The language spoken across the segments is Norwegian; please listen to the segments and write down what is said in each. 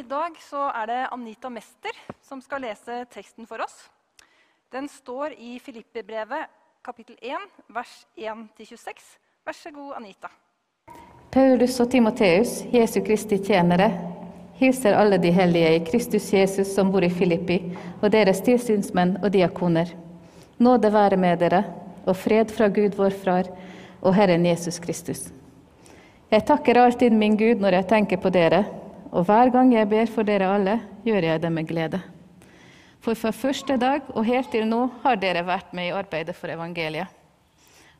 I dag er det Anita Mester som skal lese teksten for oss. Den står i Filippebrevet kapittel 1, vers 1-26. Vær så god, Anita. Paulus og Timoteus, Jesu Kristi tjenere, hilser alle de hellige i Kristus Jesus som bor i Filippi, og deres tilsynsmenn og diakoner. Nåde være med dere, og fred fra Gud vår Far og Herren Jesus Kristus. Jeg takker alltid min Gud når jeg tenker på dere, og hver gang jeg ber for dere alle, gjør jeg det med glede. For fra første dag og helt til nå har dere vært med i arbeidet for evangeliet.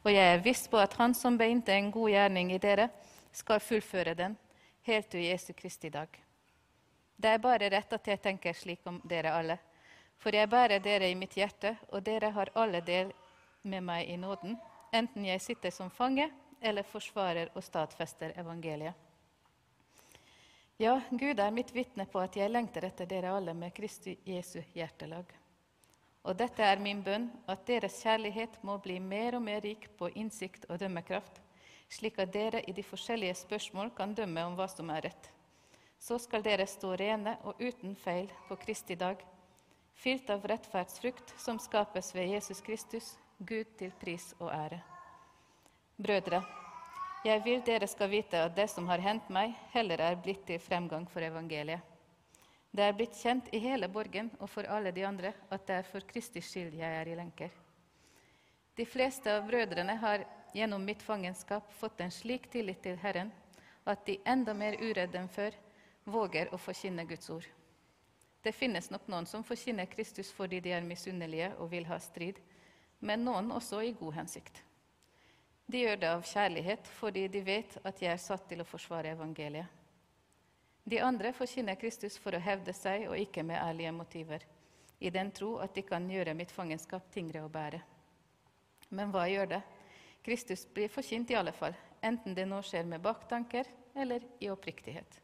Og jeg er viss på at Han som begynte en god gjerning i dere, skal fullføre den helt til Jesu Kristi dag. Det er bare rett at jeg tenker slik om dere alle. For jeg bærer dere i mitt hjerte, og dere har alle del med meg i nåden, enten jeg sitter som fange eller forsvarer og stadfester evangeliet. Ja, Gud er mitt vitne på at jeg lengter etter dere alle med Kristi Jesu hjertelag. Og dette er min bønn, at deres kjærlighet må bli mer og mer rik på innsikt og dømmekraft, slik at dere i de forskjellige spørsmål kan dømme om hva som er rett. Så skal dere stå rene og uten feil på Kristi dag, fylt av rettferdsfrukt som skapes ved Jesus Kristus, Gud til pris og ære. Brødre, jeg vil dere skal vite at det som har hendt meg, heller er blitt til fremgang for evangeliet. Det er blitt kjent i hele borgen og for alle de andre at det er for Kristi skyld jeg er i lenker. De fleste av brødrene har gjennom mitt fangenskap fått en slik tillit til Herren at de enda mer uredde enn før våger å forkynne Guds ord. Det finnes nok noen som forkynner Kristus fordi de er misunnelige og vil ha strid, men noen også i god hensikt. De gjør det av kjærlighet fordi de vet at jeg er satt til å forsvare evangeliet. De andre forkynner Kristus for å hevde seg og ikke med ærlige motiver, i den tro at de kan gjøre mitt fangenskap tyngre å bære. Men hva gjør det? Kristus blir forkynt i alle fall, enten det nå skjer med baktanker eller i oppriktighet.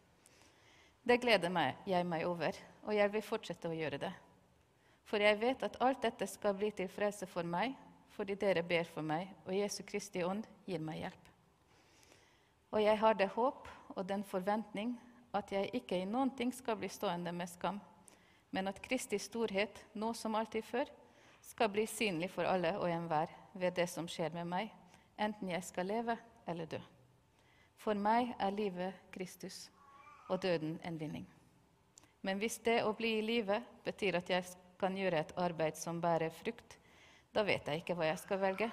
Det gleder meg, jeg meg over, og jeg vil fortsette å gjøre det. For jeg vet at alt dette skal bli til frelse for meg fordi dere ber for meg, og Jesu Kristi ånd gir meg hjelp. Og jeg har det håp og den forventning at jeg ikke i noen ting skal bli stående med skam, men at Kristi storhet, nå som alltid før, skal bli synlig for alle og enhver ved det som skjer med meg, enten jeg skal leve eller dø. For meg er livet Kristus og døden en vinning. Men hvis det å bli i live betyr at jeg kan gjøre et arbeid som bærer frukt, da vet jeg ikke hva jeg skal velge.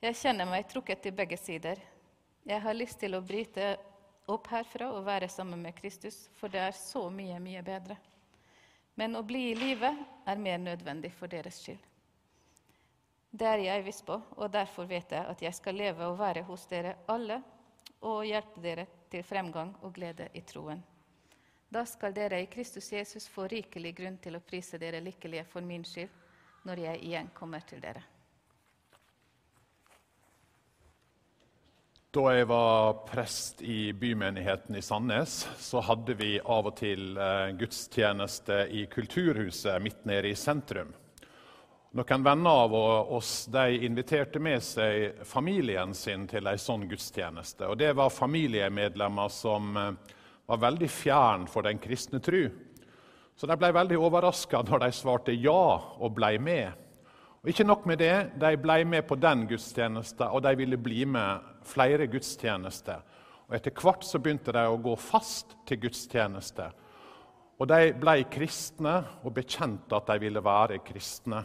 Jeg kjenner meg trukket til begge sider. Jeg har lyst til å bryte opp herfra og være sammen med Kristus, for det er så mye, mye bedre. Men å bli i livet er mer nødvendig for deres skyld. Det er jeg viss på, og derfor vet jeg at jeg skal leve og være hos dere alle og hjelpe dere til fremgang og glede i troen. Da skal dere i Kristus Jesus få rikelig grunn til å prise dere lykkelige for min skyld når jeg igjen kommer til dere. Da jeg var prest i bymenigheten i Sandnes, så hadde vi av og til eh, gudstjeneste i Kulturhuset midt nede i sentrum. Noen venner av oss de inviterte med seg familien sin til en sånn gudstjeneste. Og Det var familiemedlemmer som eh, var veldig fjern for den kristne tru. Så de ble veldig overraska når de svarte ja og ble med. Og Ikke nok med det, de ble med på den gudstjenesten, og de ville bli med flere gudstjenester. Og Etter hvert så begynte de å gå fast til gudstjeneste. Og de ble kristne og bekjente at de ville være kristne.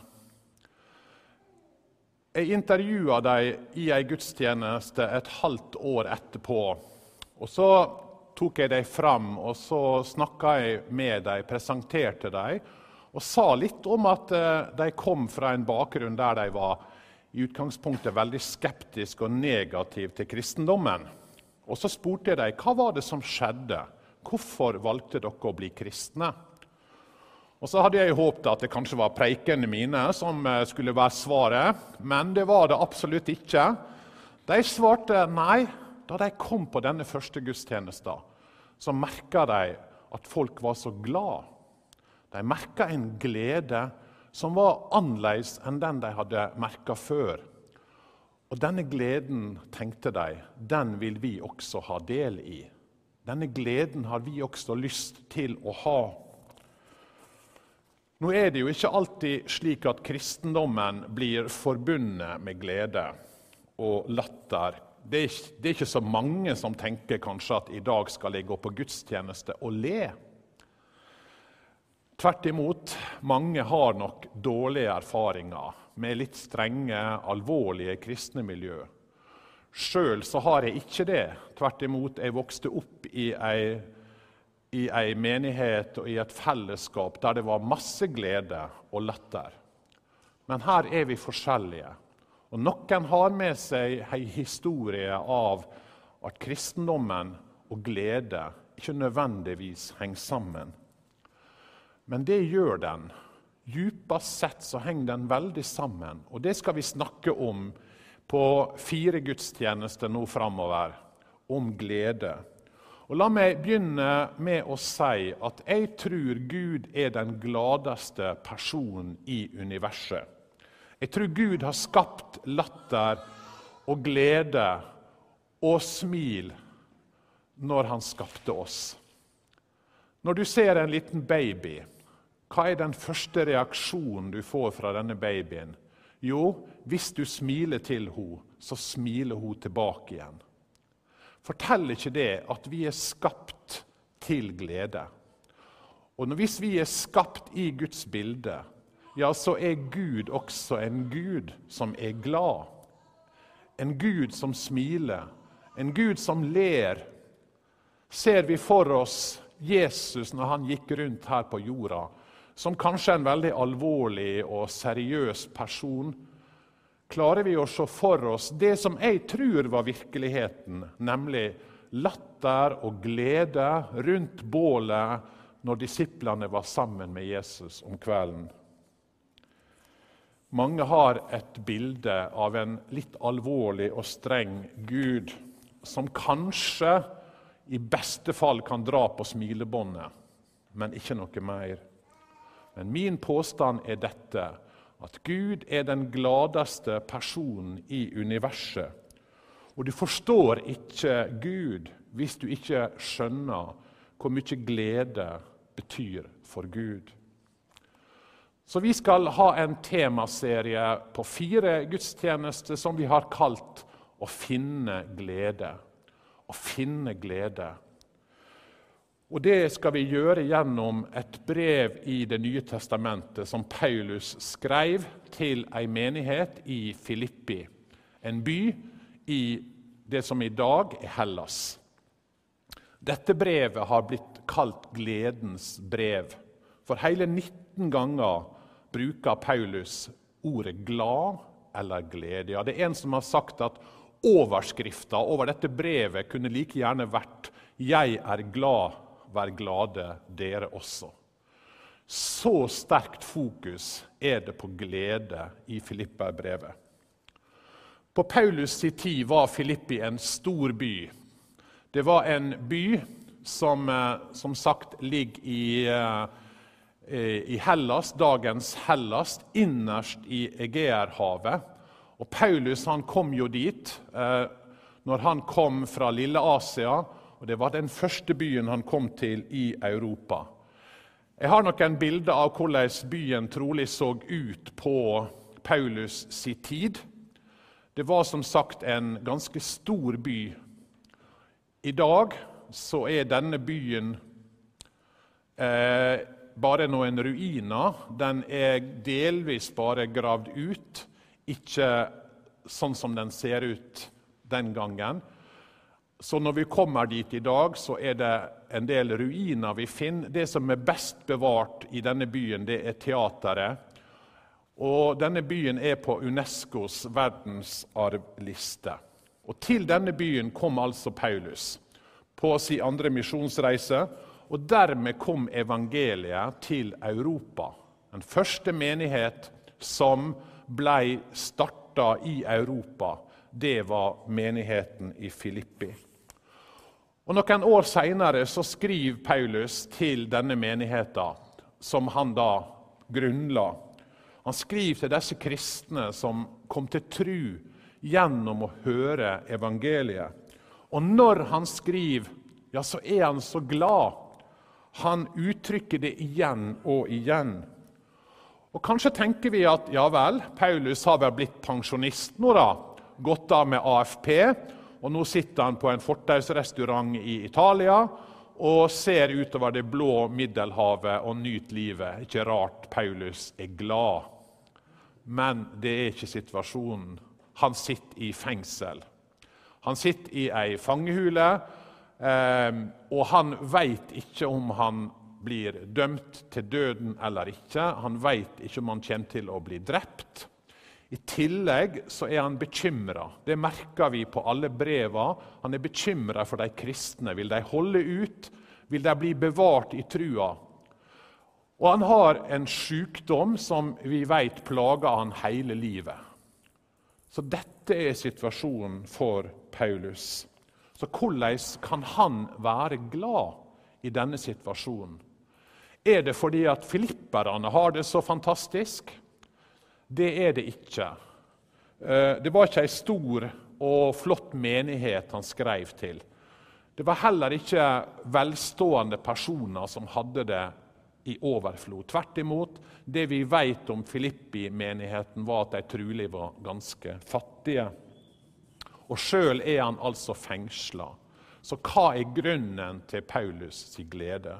Jeg intervjua dem i ei gudstjeneste et halvt år etterpå. Og Så tok jeg dem fram og så snakka jeg med dem, presenterte dem, og sa litt om at eh, de kom fra en bakgrunn der de var i utgangspunktet veldig skeptiske og negative til kristendommen. Og Så spurte jeg dem hva var det som skjedde. Hvorfor valgte dere å bli kristne? Og Så hadde jeg håpet at det kanskje var preikene mine som eh, skulle være svaret, men det var det absolutt ikke. De svarte nei da de kom på denne første gudstjenesten så merka de at folk var så glad. De merka en glede som var annerledes enn den de hadde merka før. Og denne gleden, tenkte de, den vil vi også ha del i. Denne gleden har vi også lyst til å ha. Nå er det jo ikke alltid slik at kristendommen blir forbundet med glede og latter. Det er, det er ikke så mange som tenker kanskje at i dag skal jeg gå på gudstjeneste og le. Tvert imot, mange har nok dårlige erfaringer med litt strenge, alvorlige kristne miljø. Sjøl har jeg ikke det. Tvert imot, jeg vokste opp i ei, i ei menighet og i et fellesskap der det var masse glede og latter. Men her er vi forskjellige. Og Noen har med seg ei historie av at kristendommen og glede ikke nødvendigvis henger sammen. Men det gjør den. Djupest sett så henger den veldig sammen. Og det skal vi snakke om på fire gudstjenester nå framover. Om glede. Og La meg begynne med å si at jeg tror Gud er den gladeste personen i universet. Jeg tror Gud har skapt latter og glede og smil når han skapte oss. Når du ser en liten baby hva er den første reaksjonen du får fra denne babyen? Jo, hvis du smiler til henne, så smiler hun tilbake igjen. Forteller ikke det at vi er skapt til glede? Og Hvis vi er skapt i Guds bilde, ja, så er Gud også en Gud som er glad. En Gud som smiler, en Gud som ler. Ser vi for oss Jesus når han gikk rundt her på jorda, som kanskje en veldig alvorlig og seriøs person, klarer vi å se for oss det som jeg tror var virkeligheten, nemlig latter og glede rundt bålet når disiplene var sammen med Jesus om kvelden. Mange har et bilde av en litt alvorlig og streng Gud som kanskje i beste fall kan dra på smilebåndet, men ikke noe mer. Men min påstand er dette at Gud er den gladeste personen i universet. Og du forstår ikke Gud hvis du ikke skjønner hvor mye glede betyr for Gud. Så vi skal ha en temaserie på fire gudstjenester som vi har kalt 'Å finne glede'. Å finne glede. Og Det skal vi gjøre gjennom et brev i Det nye testamentet som Paulus skrev til ei menighet i Filippi, en by i det som i dag er Hellas. Dette brevet har blitt kalt gledens brev. For hele 19 ganger bruker Paulus ordet 'glad' eller 'glede'. Ja, det er en som har sagt at overskrifta over dette brevet kunne like gjerne vært 'Jeg er glad' vær glade, dere også. Så sterkt fokus er det på glede i Filippa-brevet. På Paulus' sin tid var Filippi en stor by. Det var en by som eh, som sagt ligger i, eh, i Hellas, dagens Hellas, innerst i Egeerhavet. Og Paulus han kom jo dit eh, når han kom fra Lille Asia og Det var den første byen han kom til i Europa. Jeg har noen bilder av hvordan byen trolig så ut på Paulus sin tid. Det var som sagt en ganske stor by. I dag så er denne byen eh, bare noen ruiner. Den er delvis bare gravd ut, ikke sånn som den ser ut den gangen. Så når vi kommer dit i dag, så er det en del ruiner vi finner. Det som er best bevart i denne byen, det er teateret. Og denne byen er på Unescos verdensarvliste. Og til denne byen kom altså Paulus på sin andre misjonsreise. Og dermed kom evangeliet til Europa. Den første menighet som ble starta i Europa, det var menigheten i Filippi. Og Noen år seinere skriver Paulus til denne menigheten, som han da grunnla. Han skriver til disse kristne som kom til tru gjennom å høre evangeliet. Og når han skriver ja, så er han så glad. Han uttrykker det igjen og igjen. Og Kanskje tenker vi at ja vel, Paulus har vel blitt pensjonist nå, da. Gått av med AFP. Og nå sitter han på en fortausrestaurant i Italia og ser utover det blå Middelhavet og nyter livet. Ikke rart Paulus er glad. Men det er ikke situasjonen. Han sitter i fengsel. Han sitter i ei fangehule, eh, og han veit ikke om han blir dømt til døden eller ikke. Han veit ikke om han kommer til å bli drept. I tillegg så er han bekymra. Det merker vi på alle breva. Han er bekymra for de kristne. Vil de holde ut? Vil de bli bevart i trua? Og han har en sykdom som vi vet plager han hele livet. Så dette er situasjonen for Paulus. Så hvordan kan han være glad i denne situasjonen? Er det fordi at filipperne har det så fantastisk? Det er det ikke. Eh, det var ikke ei stor og flott menighet han skrev til. Det var heller ikke velstående personer som hadde det i overflod. Tvert imot, det vi vet om Filippi-menigheten, var at de trolig var ganske fattige. Og sjøl er han altså fengsla. Så hva er grunnen til Paulus' sin glede?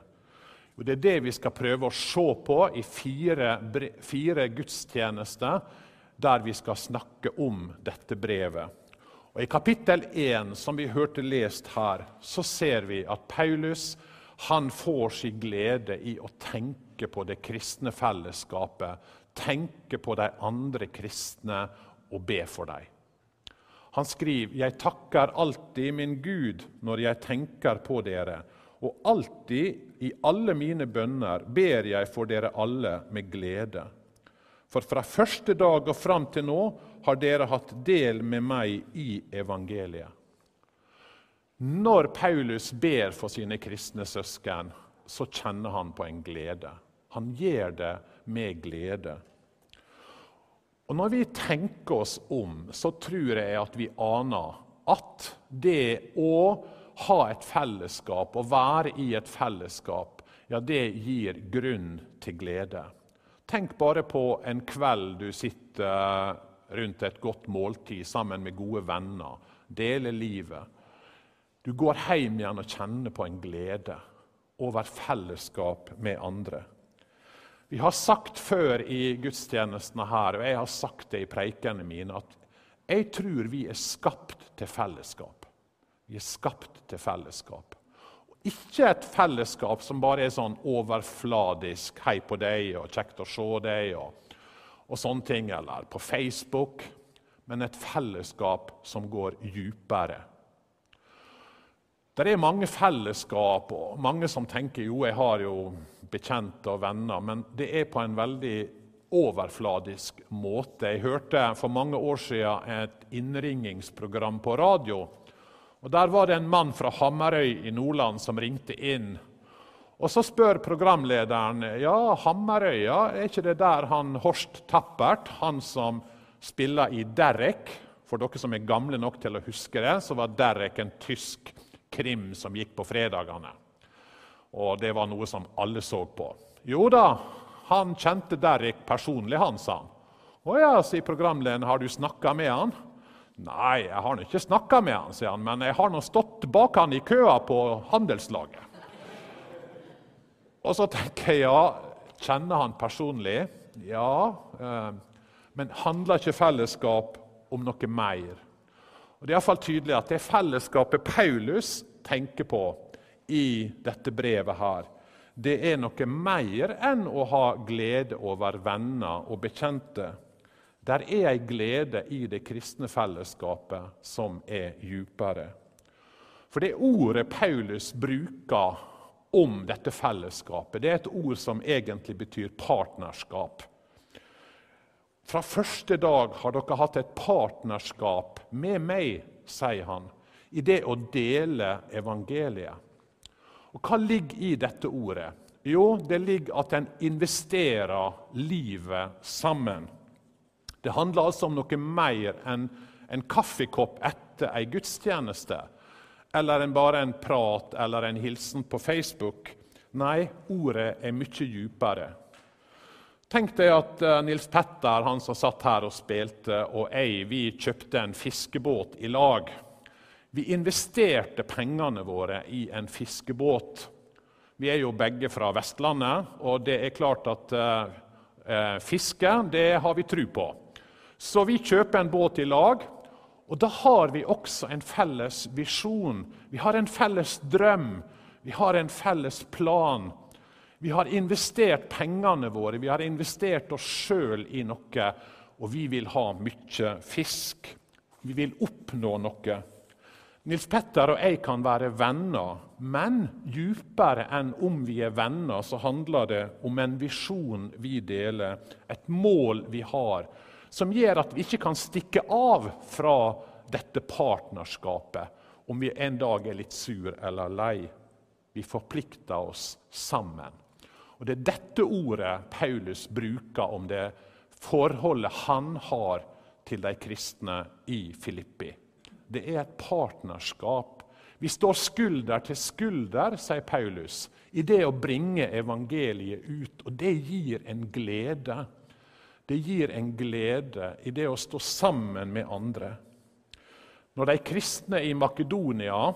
Jo, det er det vi skal prøve å se på i fire, fire gudstjenester der vi skal snakke om dette brevet. Og I kapittel 1, som vi hørte lest her, så ser vi at Paulus han får sin glede i å tenke på det kristne fellesskapet, tenke på de andre kristne og be for dem. Han skriver, 'Jeg takker alltid min Gud når jeg tenker på dere', 'og alltid i alle mine bønner ber jeg for dere alle med glede'. For fra første dag og fram til nå har dere hatt del med meg i evangeliet. Når Paulus ber for sine kristne søsken, så kjenner han på en glede. Han gjør det med glede. Og Når vi tenker oss om, så tror jeg at vi aner at det å ha et fellesskap, å være i et fellesskap, ja, det gir grunn til glede. Tenk bare på en kveld du sitter rundt et godt måltid sammen med gode venner, deler livet. Du går hjem igjen og kjenner på en glede over fellesskap med andre. Vi har sagt før i gudstjenestene her, og jeg har sagt det i preikene mine, at jeg tror vi er skapt til fellesskap. Vi er skapt til fellesskap. Ikke et fellesskap som bare er sånn overfladisk 'hei på deg' og 'kjekt å se deg' og, og sånne ting, eller på Facebook, men et fellesskap som går djupere det er mange fellesskap og mange som tenker jo, jeg har jo bekjente og venner, men det er på en veldig overfladisk måte. Jeg hørte for mange år siden et innringingsprogram på radio. og Der var det en mann fra Hamarøy i Nordland som ringte inn. Og Så spør programlederen ja, Hamarøy, ja, er ikke det der han Horst Tappert, han som spiller i Derek For dere som er gamle nok til å huske det, så var Derek en tysk krim som gikk på fredagene. Og det var noe som alle så på. Jo da, han kjente Derek personlig, han, sa han. Å ja, sier programlederen, har du snakka med han? Nei, jeg har nå ikke snakka med han, sier han, men jeg har nå stått bak han i køa på handelslaget. Og så tenker jeg, ja, kjenner han personlig? Ja. Eh, men handler ikke fellesskap om noe mer? Og Det er iallfall tydelig at det fellesskapet Paulus tenker på i dette brevet, her, det er noe mer enn å ha glede over venner og bekjente. Der er ei glede i det kristne fellesskapet som er djupere. For det ordet Paulus bruker om dette fellesskapet, det er et ord som egentlig betyr partnerskap. Fra første dag har dere hatt et partnerskap med meg, sier han, i det å dele evangeliet. Og Hva ligger i dette ordet? Jo, det ligger at en investerer livet sammen. Det handler altså om noe mer enn en kaffekopp etter ei gudstjeneste. eller en bare en prat eller en hilsen på Facebook. Nei, ordet er mye djupere. Tenk deg at uh, Nils Petter, han som satt her og spilte, og jeg vi kjøpte en fiskebåt i lag. Vi investerte pengene våre i en fiskebåt. Vi er jo begge fra Vestlandet, og det er klart at uh, uh, fiske det har vi tru på. Så vi kjøper en båt i lag, og da har vi også en felles visjon. Vi har en felles drøm, vi har en felles plan. Vi har investert pengene våre, vi har investert oss sjøl i noe, og vi vil ha mye fisk. Vi vil oppnå noe. Nils Petter og jeg kan være venner, men djupere enn om vi er venner, så handler det om en visjon vi deler, et mål vi har, som gjør at vi ikke kan stikke av fra dette partnerskapet om vi en dag er litt sur eller lei. Vi forplikter oss sammen. Og Det er dette ordet Paulus bruker om det forholdet han har til de kristne i Filippi. Det er et partnerskap. Vi står skulder til skulder, sier Paulus, i det å bringe evangeliet ut. Og det gir en glede. Det gir en glede i det å stå sammen med andre. Når de kristne i Makedonia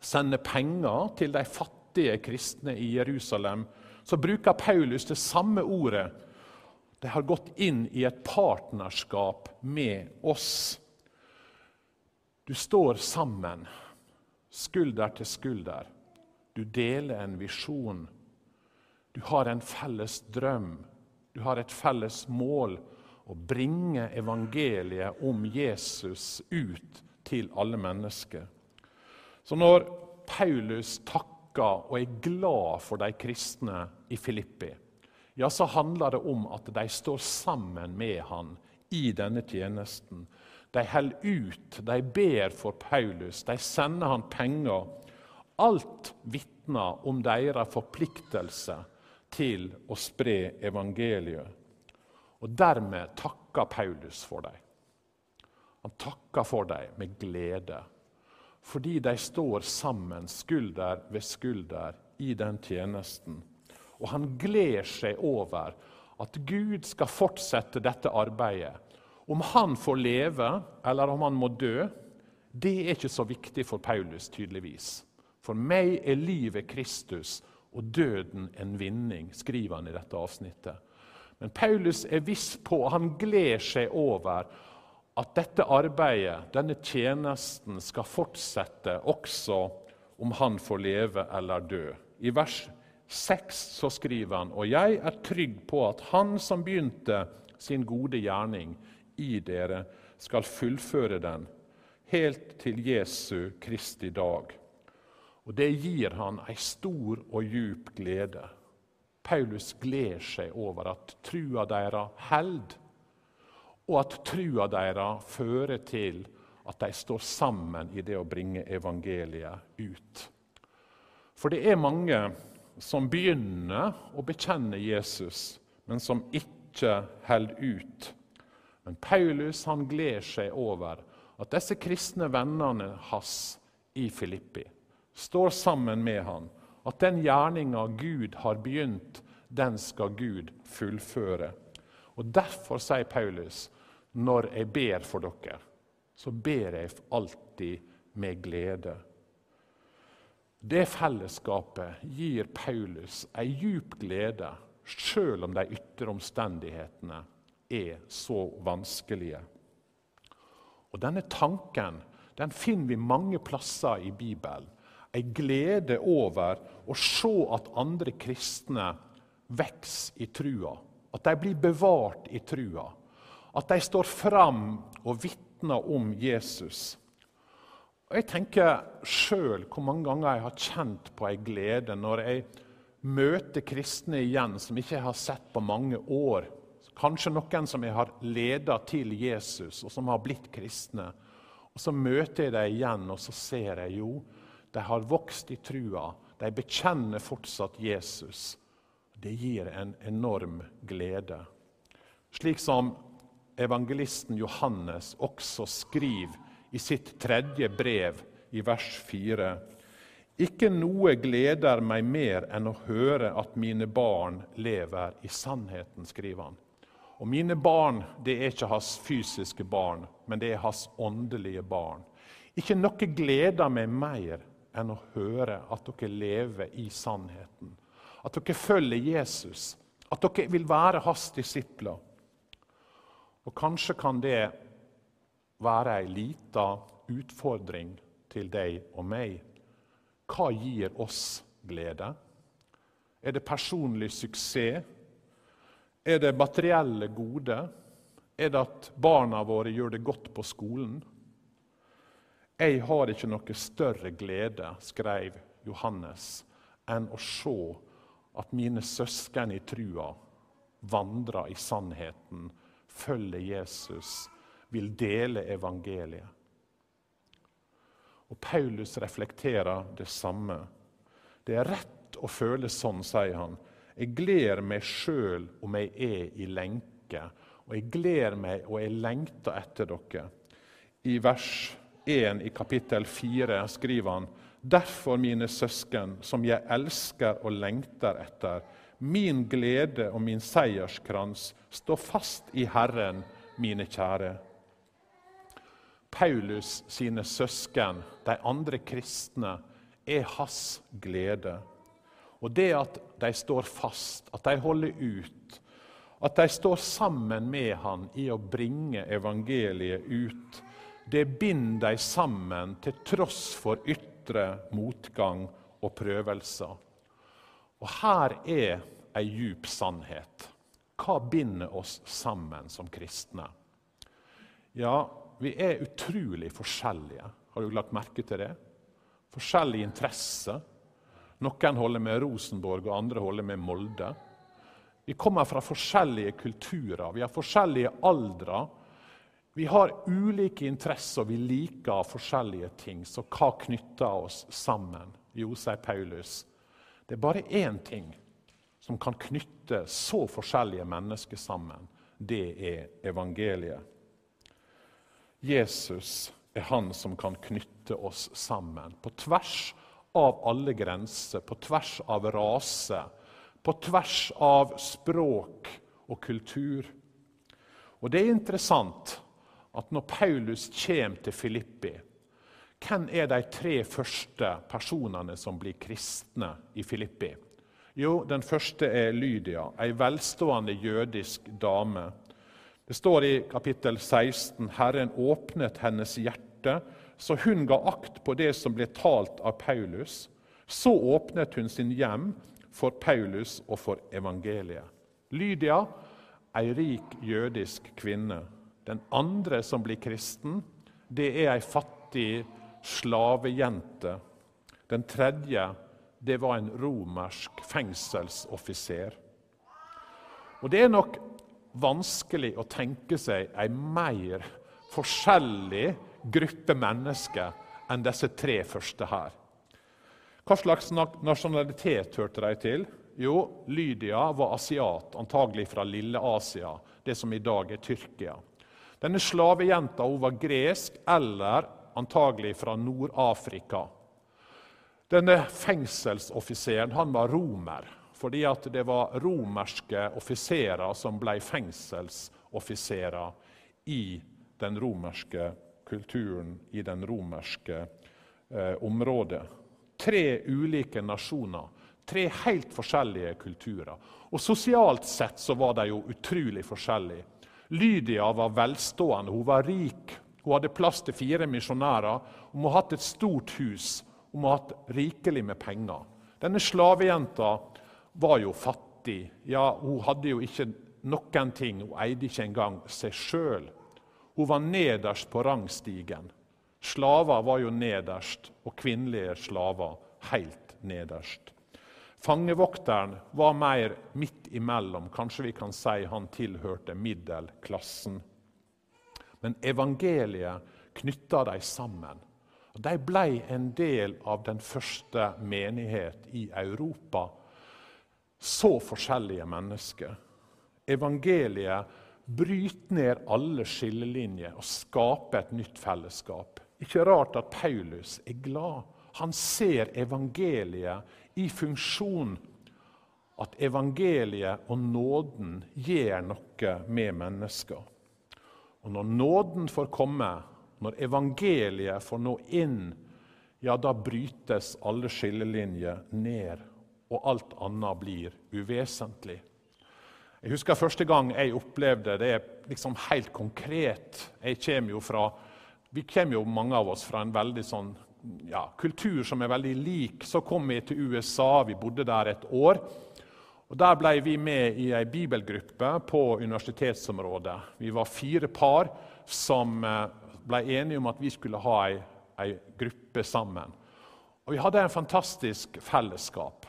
sender penger til de fattige kristne i Jerusalem, så bruker Paulus det samme ordet. De har gått inn i et partnerskap med oss. Du står sammen, skulder til skulder. Du deler en visjon. Du har en felles drøm. Du har et felles mål å bringe evangeliet om Jesus ut til alle mennesker. Så når Paulus takker og er glad for de kristne i Filippi, ja, så handler det om at de står sammen med han i denne tjenesten. De holder ut, de ber for Paulus, de sender han penger. Alt vitner om deres forpliktelse til å spre evangeliet. Og dermed takker Paulus for dem. Han takker for dem med glede, fordi de står sammen, skulder ved skulder, i den tjenesten. Og han gleder seg over at Gud skal fortsette dette arbeidet om han får leve, eller om han må dø, det er ikke så viktig for Paulus, tydeligvis. For meg er livet Kristus og døden en vinning, skriver han i dette avsnittet. Men Paulus er viss på, og han gleder seg over, at dette arbeidet, denne tjenesten, skal fortsette også om han får leve eller dø. I vers 6 så skriver han, og jeg er trygg på at han som begynte sin gode gjerning, i dere, skal fullføre den helt til Jesu Kristi dag. Og Det gir han ei stor og djup glede. Paulus gleder seg over at trua deres held, og at trua deres fører til at de står sammen i det å bringe evangeliet ut. For det er mange som begynner å bekjenne Jesus, men som ikke holder ut. Men Paulus han gleder seg over at disse kristne vennene hans i Filippi står sammen med han, at den gjerninga Gud har begynt, den skal Gud fullføre. Og Derfor sier Paulus når jeg ber for dere, så ber jeg alltid med glede. Det fellesskapet gir Paulus ei djup glede, sjøl om de ytre omstendighetene er så vanskelige. Og Denne tanken den finner vi mange plasser i Bibelen. Ei glede over å se at andre kristne vokser i trua. At de blir bevart i trua. At de står fram og vitner om Jesus. Og Jeg tenker sjøl hvor mange ganger jeg har kjent på ei glede når jeg møter kristne igjen som ikke jeg har sett på mange år Kanskje noen som jeg har leda til Jesus, og som har blitt kristne. Og Så møter jeg dem igjen, og så ser jeg jo de har vokst i trua. De bekjenner fortsatt Jesus. Det gir en enorm glede. Slik som evangelisten Johannes også skriver i sitt tredje brev i vers 4. Ikke noe gleder meg mer enn å høre at mine barn lever i sannheten, skriver han. Og mine barn det er ikke hans fysiske barn, men det er hans åndelige barn. Ikke noe gleder meg mer enn å høre at dere lever i sannheten. At dere følger Jesus, at dere vil være hans disipler. Og kanskje kan det være ei lita utfordring til deg og meg. Hva gir oss glede? Er det personlig suksess? Er det materielle gode? Er det at barna våre gjør det godt på skolen? Jeg har ikke noe større glede, skrev Johannes, enn å se at mine søsken i trua vandrer i sannheten, følger Jesus, vil dele evangeliet. Og Paulus reflekterer det samme. Det er rett å føle sånn, sier han. Jeg gleder meg sjøl om jeg er i lenke, og jeg gleder meg og jeg lengter etter dere. I vers 1 i kapittel 4 skriver han Derfor, mine søsken, som jeg elsker og lengter etter, min glede og min seierskrans, stå fast i Herren, mine kjære. Paulus sine søsken, de andre kristne, er hans glede. Og det at de står fast, at de holder ut, at de står sammen med han i å bringe evangeliet ut, det binder de sammen til tross for ytre motgang og prøvelser. Og her er ei djup sannhet. Hva binder oss sammen som kristne? Ja, vi er utrolig forskjellige. Har du lagt merke til det? Forskjellig interesse. Noen holder med Rosenborg, og andre holder med Molde. Vi kommer fra forskjellige kulturer, vi har forskjellige aldre, vi har ulike interesser, vi liker forskjellige ting. Så hva knytter oss sammen? Jo, sier Paulus, det er bare én ting som kan knytte så forskjellige mennesker sammen. Det er evangeliet. Jesus er han som kan knytte oss sammen. På tvers av alle grenser, på tvers av rase, på tvers av språk og kultur. Og det er interessant at når Paulus kommer til Filippi, hvem er de tre første personene som blir kristne i Filippi? Jo, Den første er Lydia, ei velstående jødisk dame. Det står i kapittel 16 Herren åpnet hennes hjerte, så hun ga akt på det som ble talt av Paulus. Så åpnet hun sin hjem for Paulus og for evangeliet. Lydia, ei rik jødisk kvinne. Den andre som blir kristen, det er ei fattig slavejente. Den tredje det var en romersk fengselsoffiser. Og Det er nok vanskelig å tenke seg ei mer forskjellig gruppe mennesker enn disse tre første her. Hva slags nasjonalitet hørte de til? Jo, Lydia var asiat, antagelig fra Lille Asia, det som i dag er Tyrkia. Denne slavejenta var gresk eller antagelig fra Nord-Afrika. Denne fengselsoffiseren han var romer, fordi det var romerske offiserer som ble fengselsoffiserer i den romerske kulturen, i den romerske eh, området. Tre ulike nasjoner, tre helt forskjellige kulturer. Og Sosialt sett så var de jo utrolig forskjellige. Lydia var velstående, hun var rik. Hun hadde plass til fire misjonærer. Hun må ha hatt et stort hus. Hun må ha hatt rikelig med penger. Denne slavejenta var jo fattig. Ja, Hun hadde jo ikke noen ting. Hun eide ikke engang seg sjøl. Hun var nederst på rangstigen. Slaver var jo nederst, og kvinnelige slaver helt nederst. Fangevokteren var mer midt imellom. Kanskje vi kan si han tilhørte middelklassen. Men evangeliet knytta dem sammen. De ble en del av den første menighet i Europa. Så forskjellige mennesker. Evangeliet bryter ned alle skillelinjer og skape et nytt fellesskap. Ikke rart at Paulus er glad. Han ser evangeliet i funksjon. At evangeliet og nåden gjør noe med mennesker. Og når nåden får komme, når evangeliet får nå inn, ja, da brytes alle skillelinjer ned, og alt annet blir uvesentlig. Jeg husker første gang jeg opplevde det liksom helt konkret. Jeg kommer jo fra, Vi kommer jo mange av oss fra en veldig sånn, ja, kultur som er veldig lik. Så kom vi til USA, vi bodde der et år. Og Der ble vi med i ei bibelgruppe på universitetsområdet. Vi var fire par som eh, ble enige om at vi skulle ha ei, ei gruppe sammen. Og Vi hadde en fantastisk fellesskap.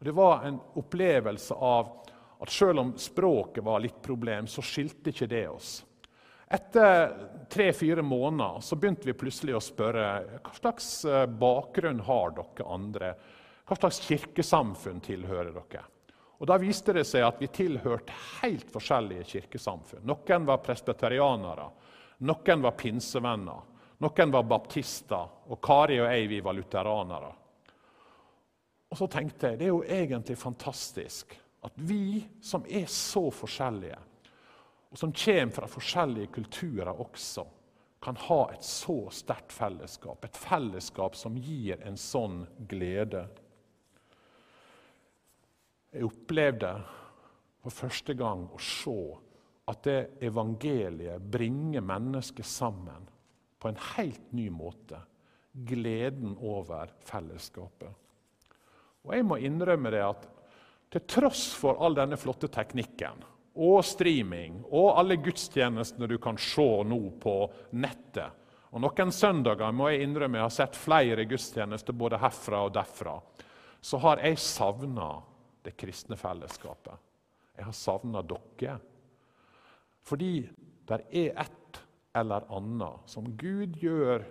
Og Det var en opplevelse av at selv om språket var litt problem, så skilte ikke det oss. Etter tre-fire måneder så begynte vi plutselig å spørre hva slags eh, bakgrunn har dere andre. Hva slags kirkesamfunn tilhører dere? Og Da viste det seg at vi tilhørte helt forskjellige kirkesamfunn. Noen var presbeterianere, noen var pinsevenner, noen var baptister, og Kari og jeg vi var lutheranere. Og så tenkte jeg det er jo egentlig fantastisk at vi som er så forskjellige, og som kommer fra forskjellige kulturer også, kan ha et så sterkt fellesskap. Et fellesskap som gir en sånn glede. Jeg opplevde for første gang å se at det evangeliet bringer mennesker sammen på en helt ny måte. Gleden over fellesskapet. Og Jeg må innrømme det at til tross for all denne flotte teknikken og streaming og alle gudstjenestene du kan se nå på nettet og Noen søndager må jeg innrømme jeg har sett flere gudstjenester både herfra og derfra. Så har jeg savna det kristne fellesskapet. Jeg har savna dere. Fordi det er et eller annet som Gud gjør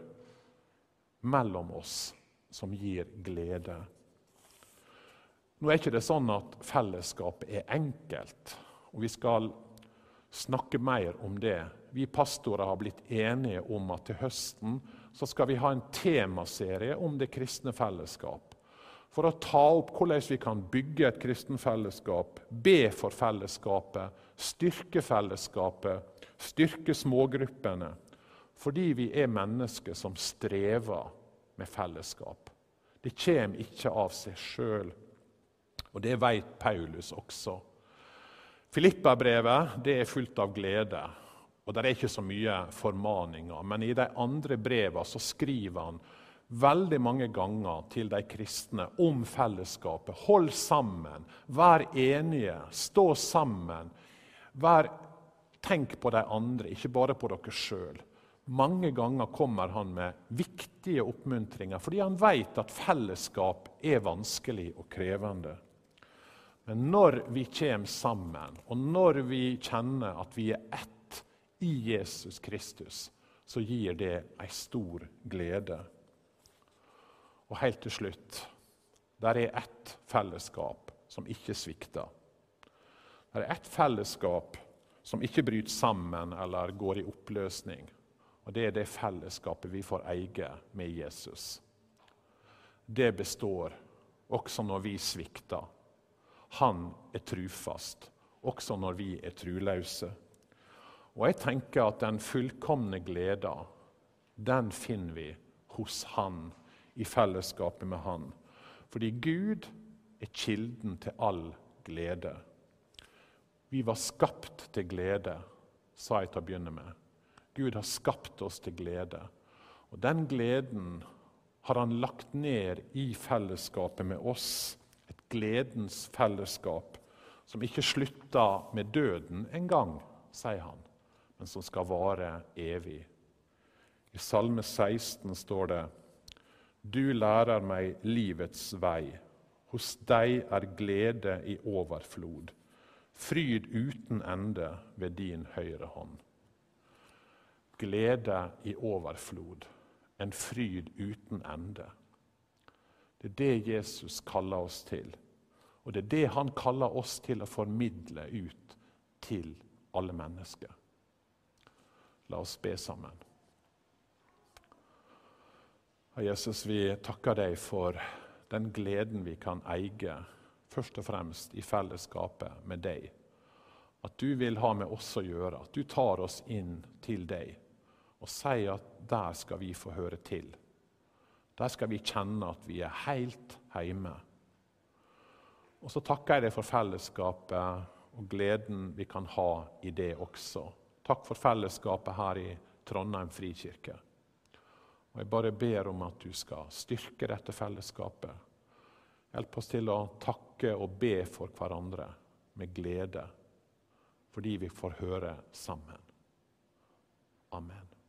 mellom oss, som gir glede. Nå er ikke det sånn at fellesskapet er enkelt, og vi skal snakke mer om det. Vi pastorer har blitt enige om at til høsten så skal vi ha en temaserie om det kristne fellesskap. For å ta opp hvordan vi kan bygge et kristen fellesskap, be for fellesskapet, styrke fellesskapet, styrke smågruppene. Fordi vi er mennesker som strever med fellesskap. Det kommer ikke av seg sjøl. Og det vet Paulus også. Filippa-brevet er fullt av glede, og det er ikke så mye formaninger. Men i de andre brevene så skriver han veldig mange ganger til de kristne om fellesskapet. Hold sammen, vær enige, stå sammen. Vær, tenk på de andre, ikke bare på dere sjøl. Mange ganger kommer han med viktige oppmuntringer fordi han vet at fellesskap er vanskelig og krevende. Men når vi kommer sammen, og når vi kjenner at vi er ett i Jesus Kristus, så gir det ei stor glede. Og helt til slutt der er ett fellesskap som ikke svikter. Det er ett fellesskap som ikke bryter sammen eller går i oppløsning. Og Det er det fellesskapet vi får eie med Jesus. Det består også når vi svikter han er trufast, også når vi er truløse. Og jeg tenker at den fullkomne gleda, den finner vi hos Han, i fellesskapet med Han. Fordi Gud er kilden til all glede. Vi var skapt til glede, sa jeg til å begynne med. Gud har skapt oss til glede. Og den gleden har han lagt ned i fellesskapet med oss gledens fellesskap, som ikke slutter med døden en gang, sier han, men som skal vare evig. I Salme 16 står det Du lærer meg livets vei. Hos deg er glede i overflod. Fryd uten ende ved din høyre hånd. Glede i overflod. En fryd uten ende. Det er det Jesus kaller oss til. Og det er det han kaller oss til å formidle ut til alle mennesker. La oss be sammen. Jesus, vi takker deg for den gleden vi kan eie, først og fremst i fellesskapet med deg. At du vil ha med oss å gjøre, at du tar oss inn til deg og sier at der skal vi få høre til. Der skal vi kjenne at vi er helt hjemme. Og så takker jeg deg for fellesskapet og gleden vi kan ha i det også. Takk for fellesskapet her i Trondheim frikirke. Og Jeg bare ber om at du skal styrke dette fellesskapet. Hjelp oss til å takke og be for hverandre med glede, fordi vi får høre sammen. Amen.